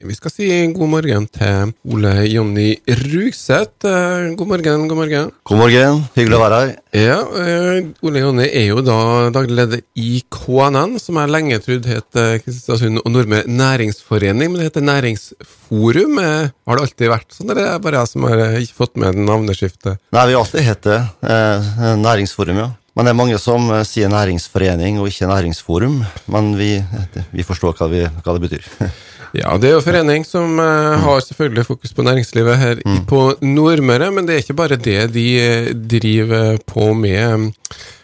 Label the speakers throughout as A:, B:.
A: Vi skal si god morgen til Ole Jonny Rugseth. Eh, God morgen, god morgen.
B: God morgen, hyggelig å være her.
A: Ja, eh, Ole Jonny er jo da daglig leder i KNN, som jeg lenge trodde het eh, Kristiansund og Nordmøre Næringsforening, men det heter Næringsforum. Har det alltid vært sånn, eller er det bare jeg som har ikke fått med navneskiftet?
B: Nei, vi har alltid hett det. Næringsforum, ja. Men det er mange som eh, sier næringsforening og ikke næringsforum. Men vi, vi forstår hva, vi, hva det betyr.
A: Ja, det er jo forening som eh, har selvfølgelig fokus på næringslivet her mm. på Nordmøre, men det er ikke bare det de eh, driver på med.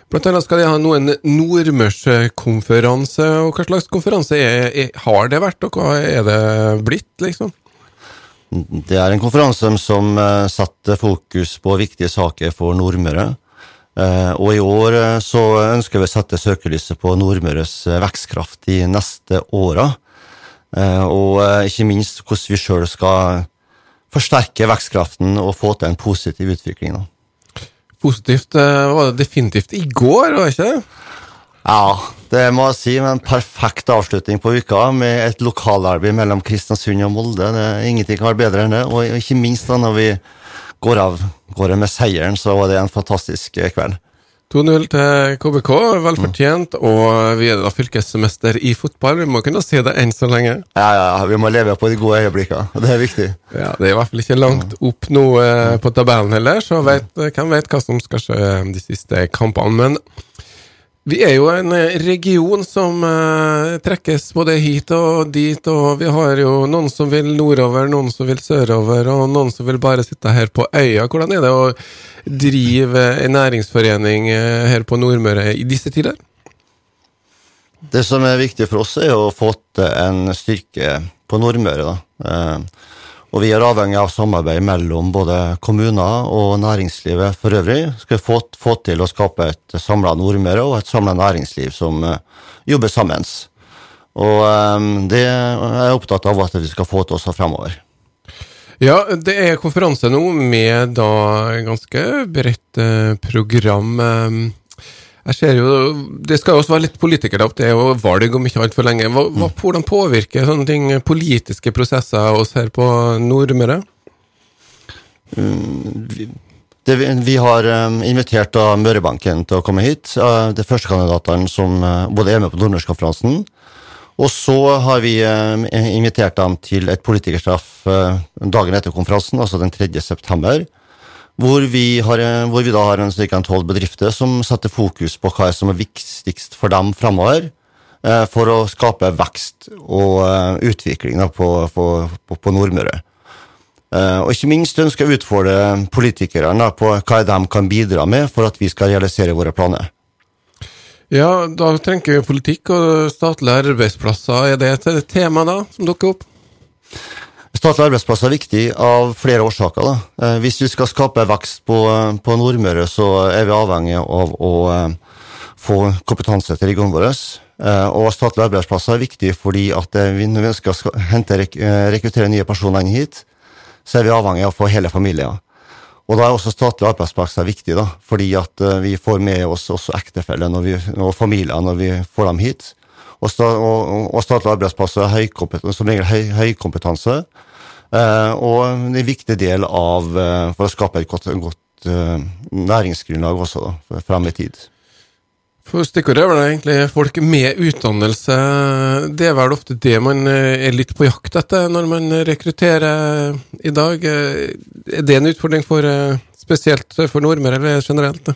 A: Blant annet skal de ha noen en nordmørskonferanse, og hva slags konferanse er, er, har det vært, og hva er det blitt, liksom?
B: Det er en konferanse som setter fokus på viktige saker for Nordmøre. Eh, Og i år eh, så ønsker vi å sette søkelyset på Nordmøres eh, vekstkraft de neste åra. Og ikke minst hvordan vi sjøl skal forsterke vekstkraften og få til en positiv utvikling.
A: Positivt var det definitivt i går, var det ikke det?
B: Ja, det må jeg si. En perfekt avslutning på uka med et lokalarbeid mellom Kristiansund og Molde. Det, ingenting kan være bedre enn det. Og ikke minst da når vi går av gårde med seieren, så var det en fantastisk eh, kveld.
A: 2-0 til KBK, velfortjent, og vi er da fylkesmester i fotball. Vi må kunne si det enn så lenge.
B: Ja, ja, vi må leve på de gode øyeblikkene. Det er viktig.
A: Ja, Det er i hvert fall ikke langt opp nå eh, på tabellen heller, så vet, hvem vet hva som skal skje de siste kampene. Men vi er jo en eh, region som eh, trekkes både hit og dit, og vi har jo noen som vil nordover, noen som vil sørover, og noen som vil bare sitte her på øya. Hvordan er det å drive en næringsforening eh, her på Nordmøre i disse tider?
B: Det som er viktig for oss, er å få til en styrke på Nordmøre. Da. Eh, og vi er avhengig av samarbeid mellom både kommuner og næringslivet for øvrig. Skal få, få til å skape et samla Nordmøre og et samla næringsliv som eh, jobber sammen. Og eh, det er jeg opptatt av at vi skal få til også fremover.
A: Ja, det er konferanse nå med da ganske bredt eh, program. Jeg ser jo, Det skal jo også være litt politikere opp, det er jo valg om ikke altfor lenge. Hva, hva, hvordan påvirker sånne ting politiske prosesser oss her på Nordmøre?
B: Det, vi, vi har eh, invitert da Mørebanken til å komme hit. Uh, det er førstekandidatene som eh, både er med på Nordmørskonferansen. Og så har vi eh, invitert dem til et politikerstraff eh, dagen etter konferansen, altså den 3. september. Hvor vi, har, eh, hvor vi da har en ca. tolv bedrifter som setter fokus på hva som er viktigst for dem framover. eh, For å skape vekst og eh, utvikling på, på, på, Nordmøre. Og ikke minst ønsker jeg å utfordre politikerne på hva de kan bidra med for at vi skal realisere våre planer.
A: Ja, da trenger vi politikk og statlige arbeidsplasser. Er det et tema da, som dukker opp?
B: Statlige arbeidsplasser er viktig av flere årsaker. Da. Eh, Hvis vi skal skape vekst på, på Nordmøre, så er vi avhengig av å eh, få kompetanse til regionen vår. Eh, Og statlige arbeidsplasser er viktig fordi at eh, vi, når vi å hente, eh, rekruttere nye personer inn hit, så er vi avhengig av å få hele familier. Og da er også statlige arbeidsplasser viktig, da, fordi at eh, vi får med oss også ektefeller og familier når vi får dem hit. Og, sta, og, og statlige arbeidsplasser er høy, som regel høy, høykompetanse. Eh, og det er en viktig del av eh, for å skape et godt, godt eh, næringsgrunnlag også, da, frem i tid.
A: For Stikkordet er vel egentlig folk med utdannelse. Det er vel ofte det man eh, er litt på jakt etter når man rekrutterer i dag. Eh, Er det en utfordring for eh, spesielt for nordmenn, eller generelt?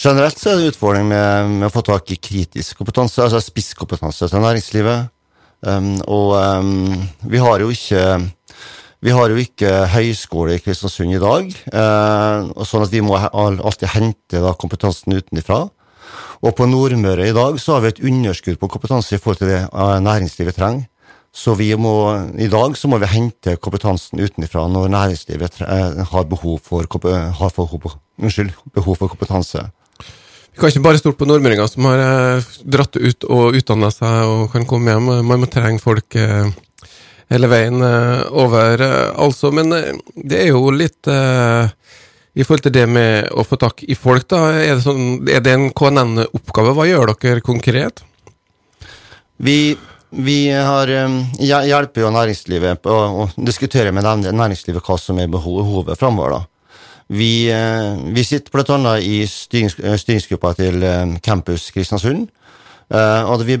B: Generelt så er det en utfordring med, med å få tak i kritisk kompetanse, altså spisskompetanse til næringslivet. Um, og um, vi har jo ikke vi har jo ikke høyskole i Kristiansund i dag, eh, sånn at vi må alltid hente da, kompetansen utenfra. Og på Nordmøre i dag så har vi et underskudd på kompetanse i forhold til det eh, næringslivet trenger. Så vi må, i dag så må vi hente kompetansen utenfra når næringslivet eh, har behov for, har for, unnskyld, behov for kompetanse.
A: Vi kan ikke bare stole på nordmøringer som har eh, dratt ut og utdanna seg og kan komme hjem. Man må trenge folk eh, hele veien eh, over, altså. Men det er jo litt I forhold til det med å få tak i folk, da. Er det, sånn, er det en KNN-oppgave? Hva gjør dere konkret?
B: Vi Vi har, hjelper jo næringslivet på å diskutere med næringslivet hva som er behovet framover. Vi, vi sitter bl.a. i styrings, styringsgruppa til Campus Kristiansund. Og vi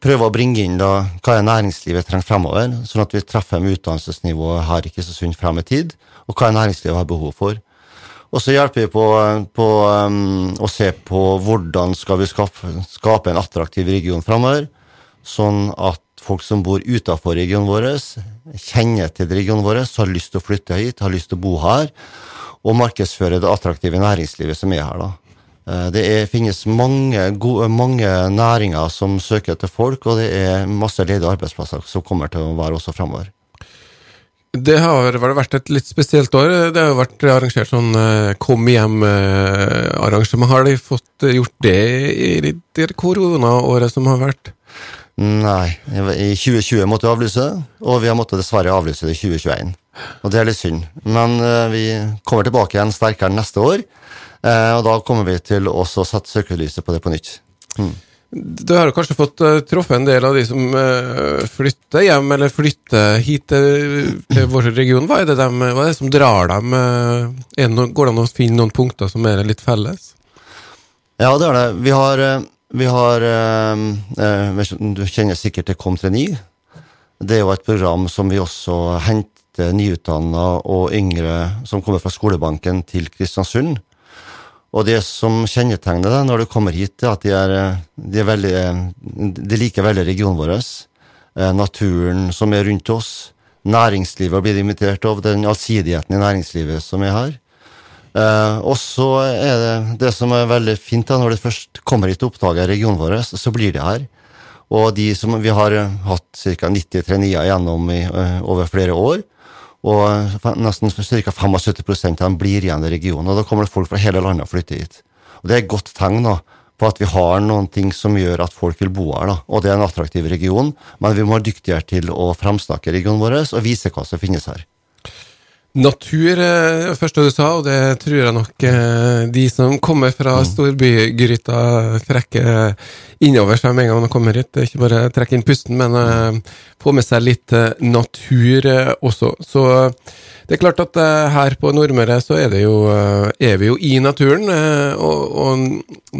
B: prøver å bringe inn da, hva er næringslivet trenger fremover, sånn at vi treffer med utdannelsesnivået her i Kristiansund frem i tid, og hva er næringslivet har behov for. Og så hjelper vi på, på um, å se på hvordan skal vi skape, skape en attraktiv region framover, sånn at folk som bor utenfor regionen vår, kjenner til regionen vår, har lyst til å flytte hit, har lyst til å bo her, og markedsføre det attraktive næringslivet som er her. da. Eh, det er, finnes mange, gode, mange, næringer som søker etter folk, og det er masse ledige arbeidsplasser som kommer til å være også framover.
A: Det har vært et litt spesielt år. Det har jo vært arrangert sånn eh, kom hjem-arrangement. Har de fått gjort det i det koronaåret som har vært?
B: Nei, i 2020 måtte vi avlyse, og vi har måttet dessverre avlyse det i 2021. Og det er litt synd. Men uh, vi kommer tilbake igjen sterkere neste år, uh, og da kommer vi til å sette søkelyset på det på nytt. Mm.
A: Du har kanskje fått uh, truffet en del av de som uh, flytter hjem, eller flytter hit til, til vår region. Hva er, det de, hva er det som drar dem? Uh, noen, går det an å finne noen punkter som er litt felles?
B: Ja, det er det. Vi har, vi har Du kjenner sikkert til Kom39. Det er jo et program som vi også henter nyutdanna og yngre som kommer fra skolebanken til Kristiansund. Og det som kjennetegner deg når du kommer hit, er at de, er, de, er veldig, de liker veldig regionen vår. Eh, naturen som er rundt oss. Næringslivet blir invitert av, den allsidigheten i næringslivet som er her. Eh, og så er det det som er veldig fint, da, når det først kommer hit og oppdager regionen vår, så blir det her. Og de som vi har hatt ca. 90 traineer gjennom i, uh, over flere år, og nesten ca. 75 av dem blir igjen i regionen. og Da kommer det folk fra hele landet og flytter hit. Og Det er et godt tegn da, på at vi har noen ting som gjør at folk vil bo her. da, Og det er en attraktiv region, men vi må være dyktigere til å fremsnakke regionen vår og vise hva som finnes her.
A: Natur er det første du sa, og det tror jeg nok eh, de som kommer fra mm. storbygryta, trekker innover seg med en gang de kommer hit. Ikke bare trekke inn pusten, men eh, få med seg litt eh, natur også. Så det er klart at her på Nordmøre så er, jo, er vi jo i naturen. Og, og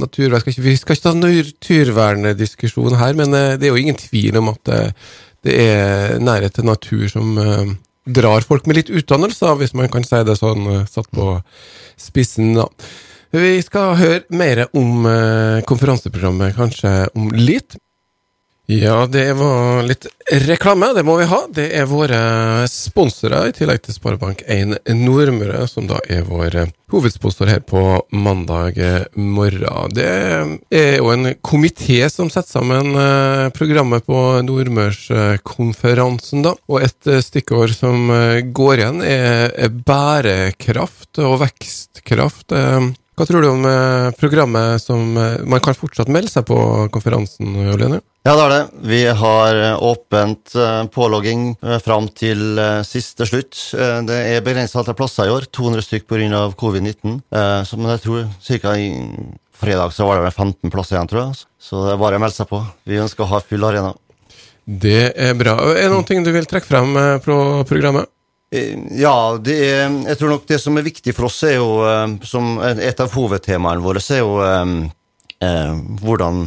A: natur, skal ikke, vi skal ikke ta naturverndiskusjon her, men det er jo ingen tvil om at det er nærhet til natur som drar folk med litt utdannelse, hvis man kan si det sånn, eh, satt på spissen. da. Vi skal høre mer om eh, konferanseprogrammet kanskje om litt. Ja, det var litt reklame, det må vi ha. Det er våre sponsorer, i tillegg til Sparebank1 Nordmøre, som da er vår hovedsponsor her på mandag morgen. Det er jo en komité som setter sammen eh, programmet på Nordmørskonferansen, da. Og et stikkord som eh, går igjen, er bærekraft og vekstkraft. Eh, hva tror du om programmet som man kan fortsatt melde seg på konferansen, Jolene?
B: Ja, det er det. Vi har eh, åpent eh, pålogging eh, fram til siste slutt. Det er begrensa antall plasser i år, 200 stykk pga. covid-19. Men jeg tror ca. i fredag så var det 15 plasser igjen, tror jeg. Så det er bare å melde seg på. Vi ønsker å ha full arena.
A: Det er bra. Er det noen ting du vil trekke frem på programmet?
B: Ja, er, jeg tror nok det som er viktig for oss, er jo som et av hovedtemaene våre, er jo eh, hvordan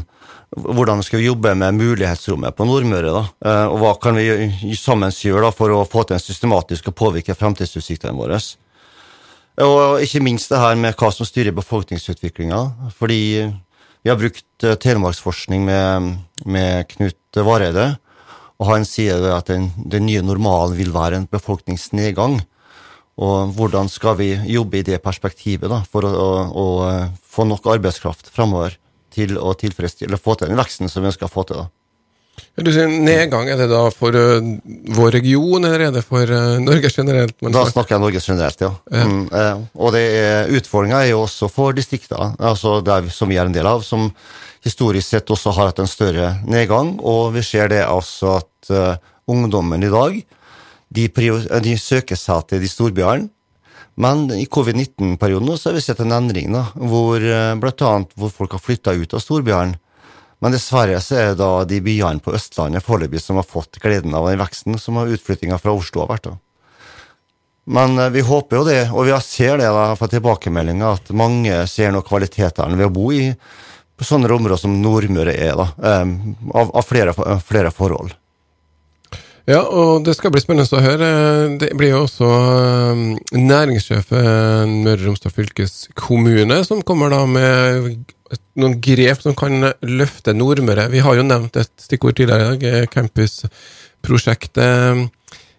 B: hvordan skal vi jobbe med mulighetsrommet på Nordmøre? da? Eh, og hva kan vi sammen gjøre da, for å få til en systematisk og påvirke fremtidsutsiktene våre? Og ikke minst det her med hva som styrer befolkningsutviklinga. Fordi vi har brukt eh, telemarksforskning med, med Knut Vareide, og han sier at den, den nye normalen vil være en befolkningsnedgang. Og hvordan skal vi jobbe i det perspektivet da, for å, å, å få nok arbeidskraft framover? Til å tilfredsstille få til den veksten som vi ønsker å få til. da.
A: Du sier Nedgang, er det da for uh, vår region, eller er det for uh, Norge generelt?
B: da snakker jeg Norge generelt, ja. ja. Mm, uh, og det er, utfordringa er jo også for distrikter, altså der som vi er en del av, som historisk sett også har hatt en større nedgang. Og vi ser det altså at ungdommen i dag de, de søker seg til de storbyene men i covid-19-perioden så har vi sett en endring, da, hvor, bl.a. blant annet, hvor folk har flytta ut av storbyene. Men dessverre så er det da de byene på Østlandet foreløpig som har fått gleden av den veksten som utflyttinga fra Oslo har vært. da. Men vi håper jo det, og vi ser det da fra tilbakemeldinger, at mange ser noe kvalitetene ved å bo i på sånne områder som Nordmøre er, da, av, av flere, flere forhold.
A: Ja, og det skal bli spennende å høre. Det blir jo også um, næringssjefen Møre og Romsdal fylkeskommune som kommer da med noen grep som kan løfte Nordmøre. Vi har jo nevnt et stikkord tidligere i dag, eh, campusprosjektet.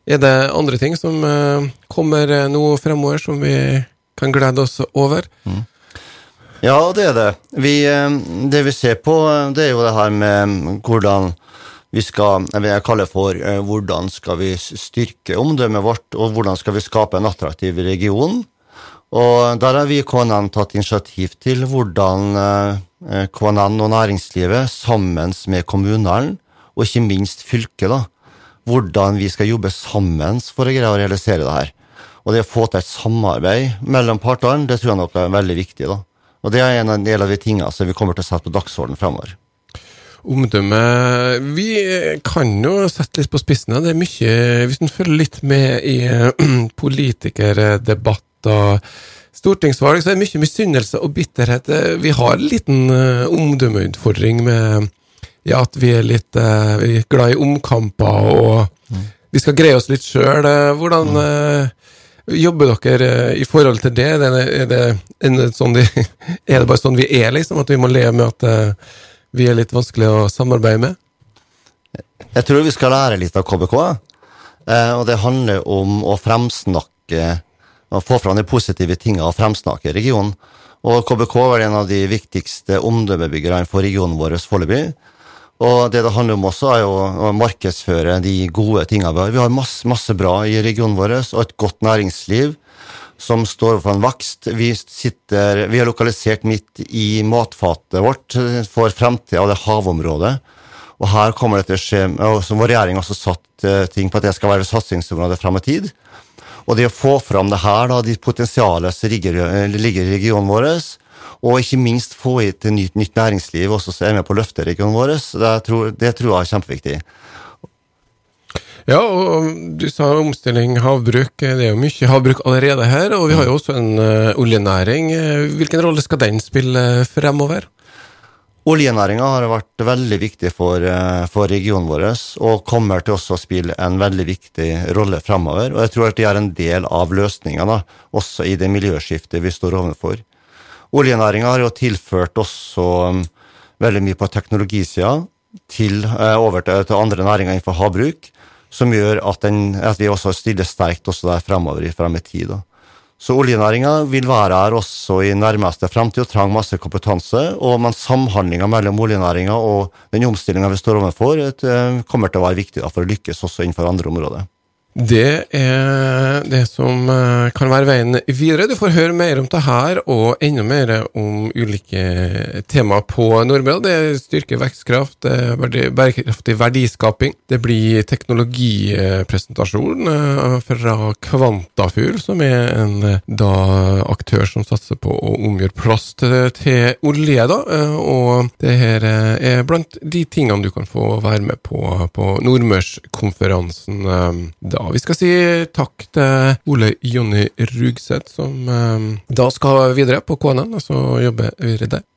A: Er det andre ting som uh, kommer nå fremover som vi kan glede oss over? Mm.
B: Ja, det er det. Vi, eh, det vi ser på, det er jo det her med hvordan vi skal jeg kaller for eh, hvordan skal vi styrke omdømmet vårt, og hvordan skal vi skape en attraktiv region. Og Der har vi i KNN tatt initiativ til hvordan eh, KNN og næringslivet sammen med kommunene, og ikke minst fylket, da, hvordan vi skal jobbe sammen for å greie å realisere det her. Og det å få til et samarbeid mellom partene, det tror jeg nok er veldig viktig. da. Og det er en del av de tingene som vi kommer til å sette på dagsordenen fremover
A: omdømme Vi kan jo sette litt på spissen. Det er mye Hvis en følger litt med i politikerdebatter, stortingsvalg, så er det mye misunnelse og bitterhet. Vi har en liten uh, omdømmeutfordring med ja, at vi er litt vi er glad i omkamper, og mm. vi skal greie oss litt sjøl. hvordan uh, Jobber dere i forhold til det? Er det, er det, er det, sånn de, er det bare sånn vi er, liksom? At vi må leve med at vi er litt vanskelig å samarbeide med?
B: Jeg tror vi skal lære litt av KBK. Eh, og det handler om å fremsnakke å få fram de positive tingene og fremsnakke regionen. Og KBK er en av de viktigste omdømmebyggerne for regionen vår foreløpig. Og det det handler om også, er å markedsføre de gode tingene vi har. Vi har masse, masse bra i regionen vår, og et godt næringsliv som står for en vokst. Vi, sitter, vi er lokalisert midt i matfatet vårt for fremtida det havområdet. Og her kommer det til å skje, og som Vår regjering også satt uh, ting på at det skal være satsingsområde frem i tid. Og det å få fram det her, da, de potensialet som ligger, ligger, i regionen vår, og ikke minst få hit nytt, nytt næringsliv også som er med på å løfte regionen vår, det tror, det tror jeg er kjempeviktig.
A: Ja, og du sa omstilling, havbruk. Det er jo mye havbruk allerede her. Og vi har jo også en uh, oljenæring. Hvilken rolle skal den spille fremover?
B: Oljenæringa har vært veldig viktig for, for, regionen vår, og kommer til også å spille en veldig viktig rolle fremover. Og jeg tror at de er en del av løsninga, også i det miljøskiftet vi står overfor. Oljenæringa har jo tilført også veldig mye på teknologisida til, over til, til andre næringer innenfor havbruk som gjør at, den, at vi også stiller sterkt også der fremover i frem i tid. Så oljenæringa vil være her også i nærmeste fremtid og trenger masse kompetanse. og Men samhandlinga mellom oljenæringa og den omstillinga vi står overfor, eh, kommer til å være viktig for å lykkes også innenfor andre områder.
A: Det er det som eh, kan være veien videre. Du får høre mer om det her, og enda mer om ulike temaer på Nordmøre. Det er styrke, vekstkraft, bærekraftig verdiskaping. Det blir teknologipresentasjon eh, fra Kvantafugl, som er en da, aktør som satser på å omgjøre plast til olje. Da. Eh, og det her er blant de tingene du kan få være med på på Nordmørskonferansen da vi skal si takk til Ole Jonny Rugseth, som eh, da skal videre på KNN, og så jobber videre der.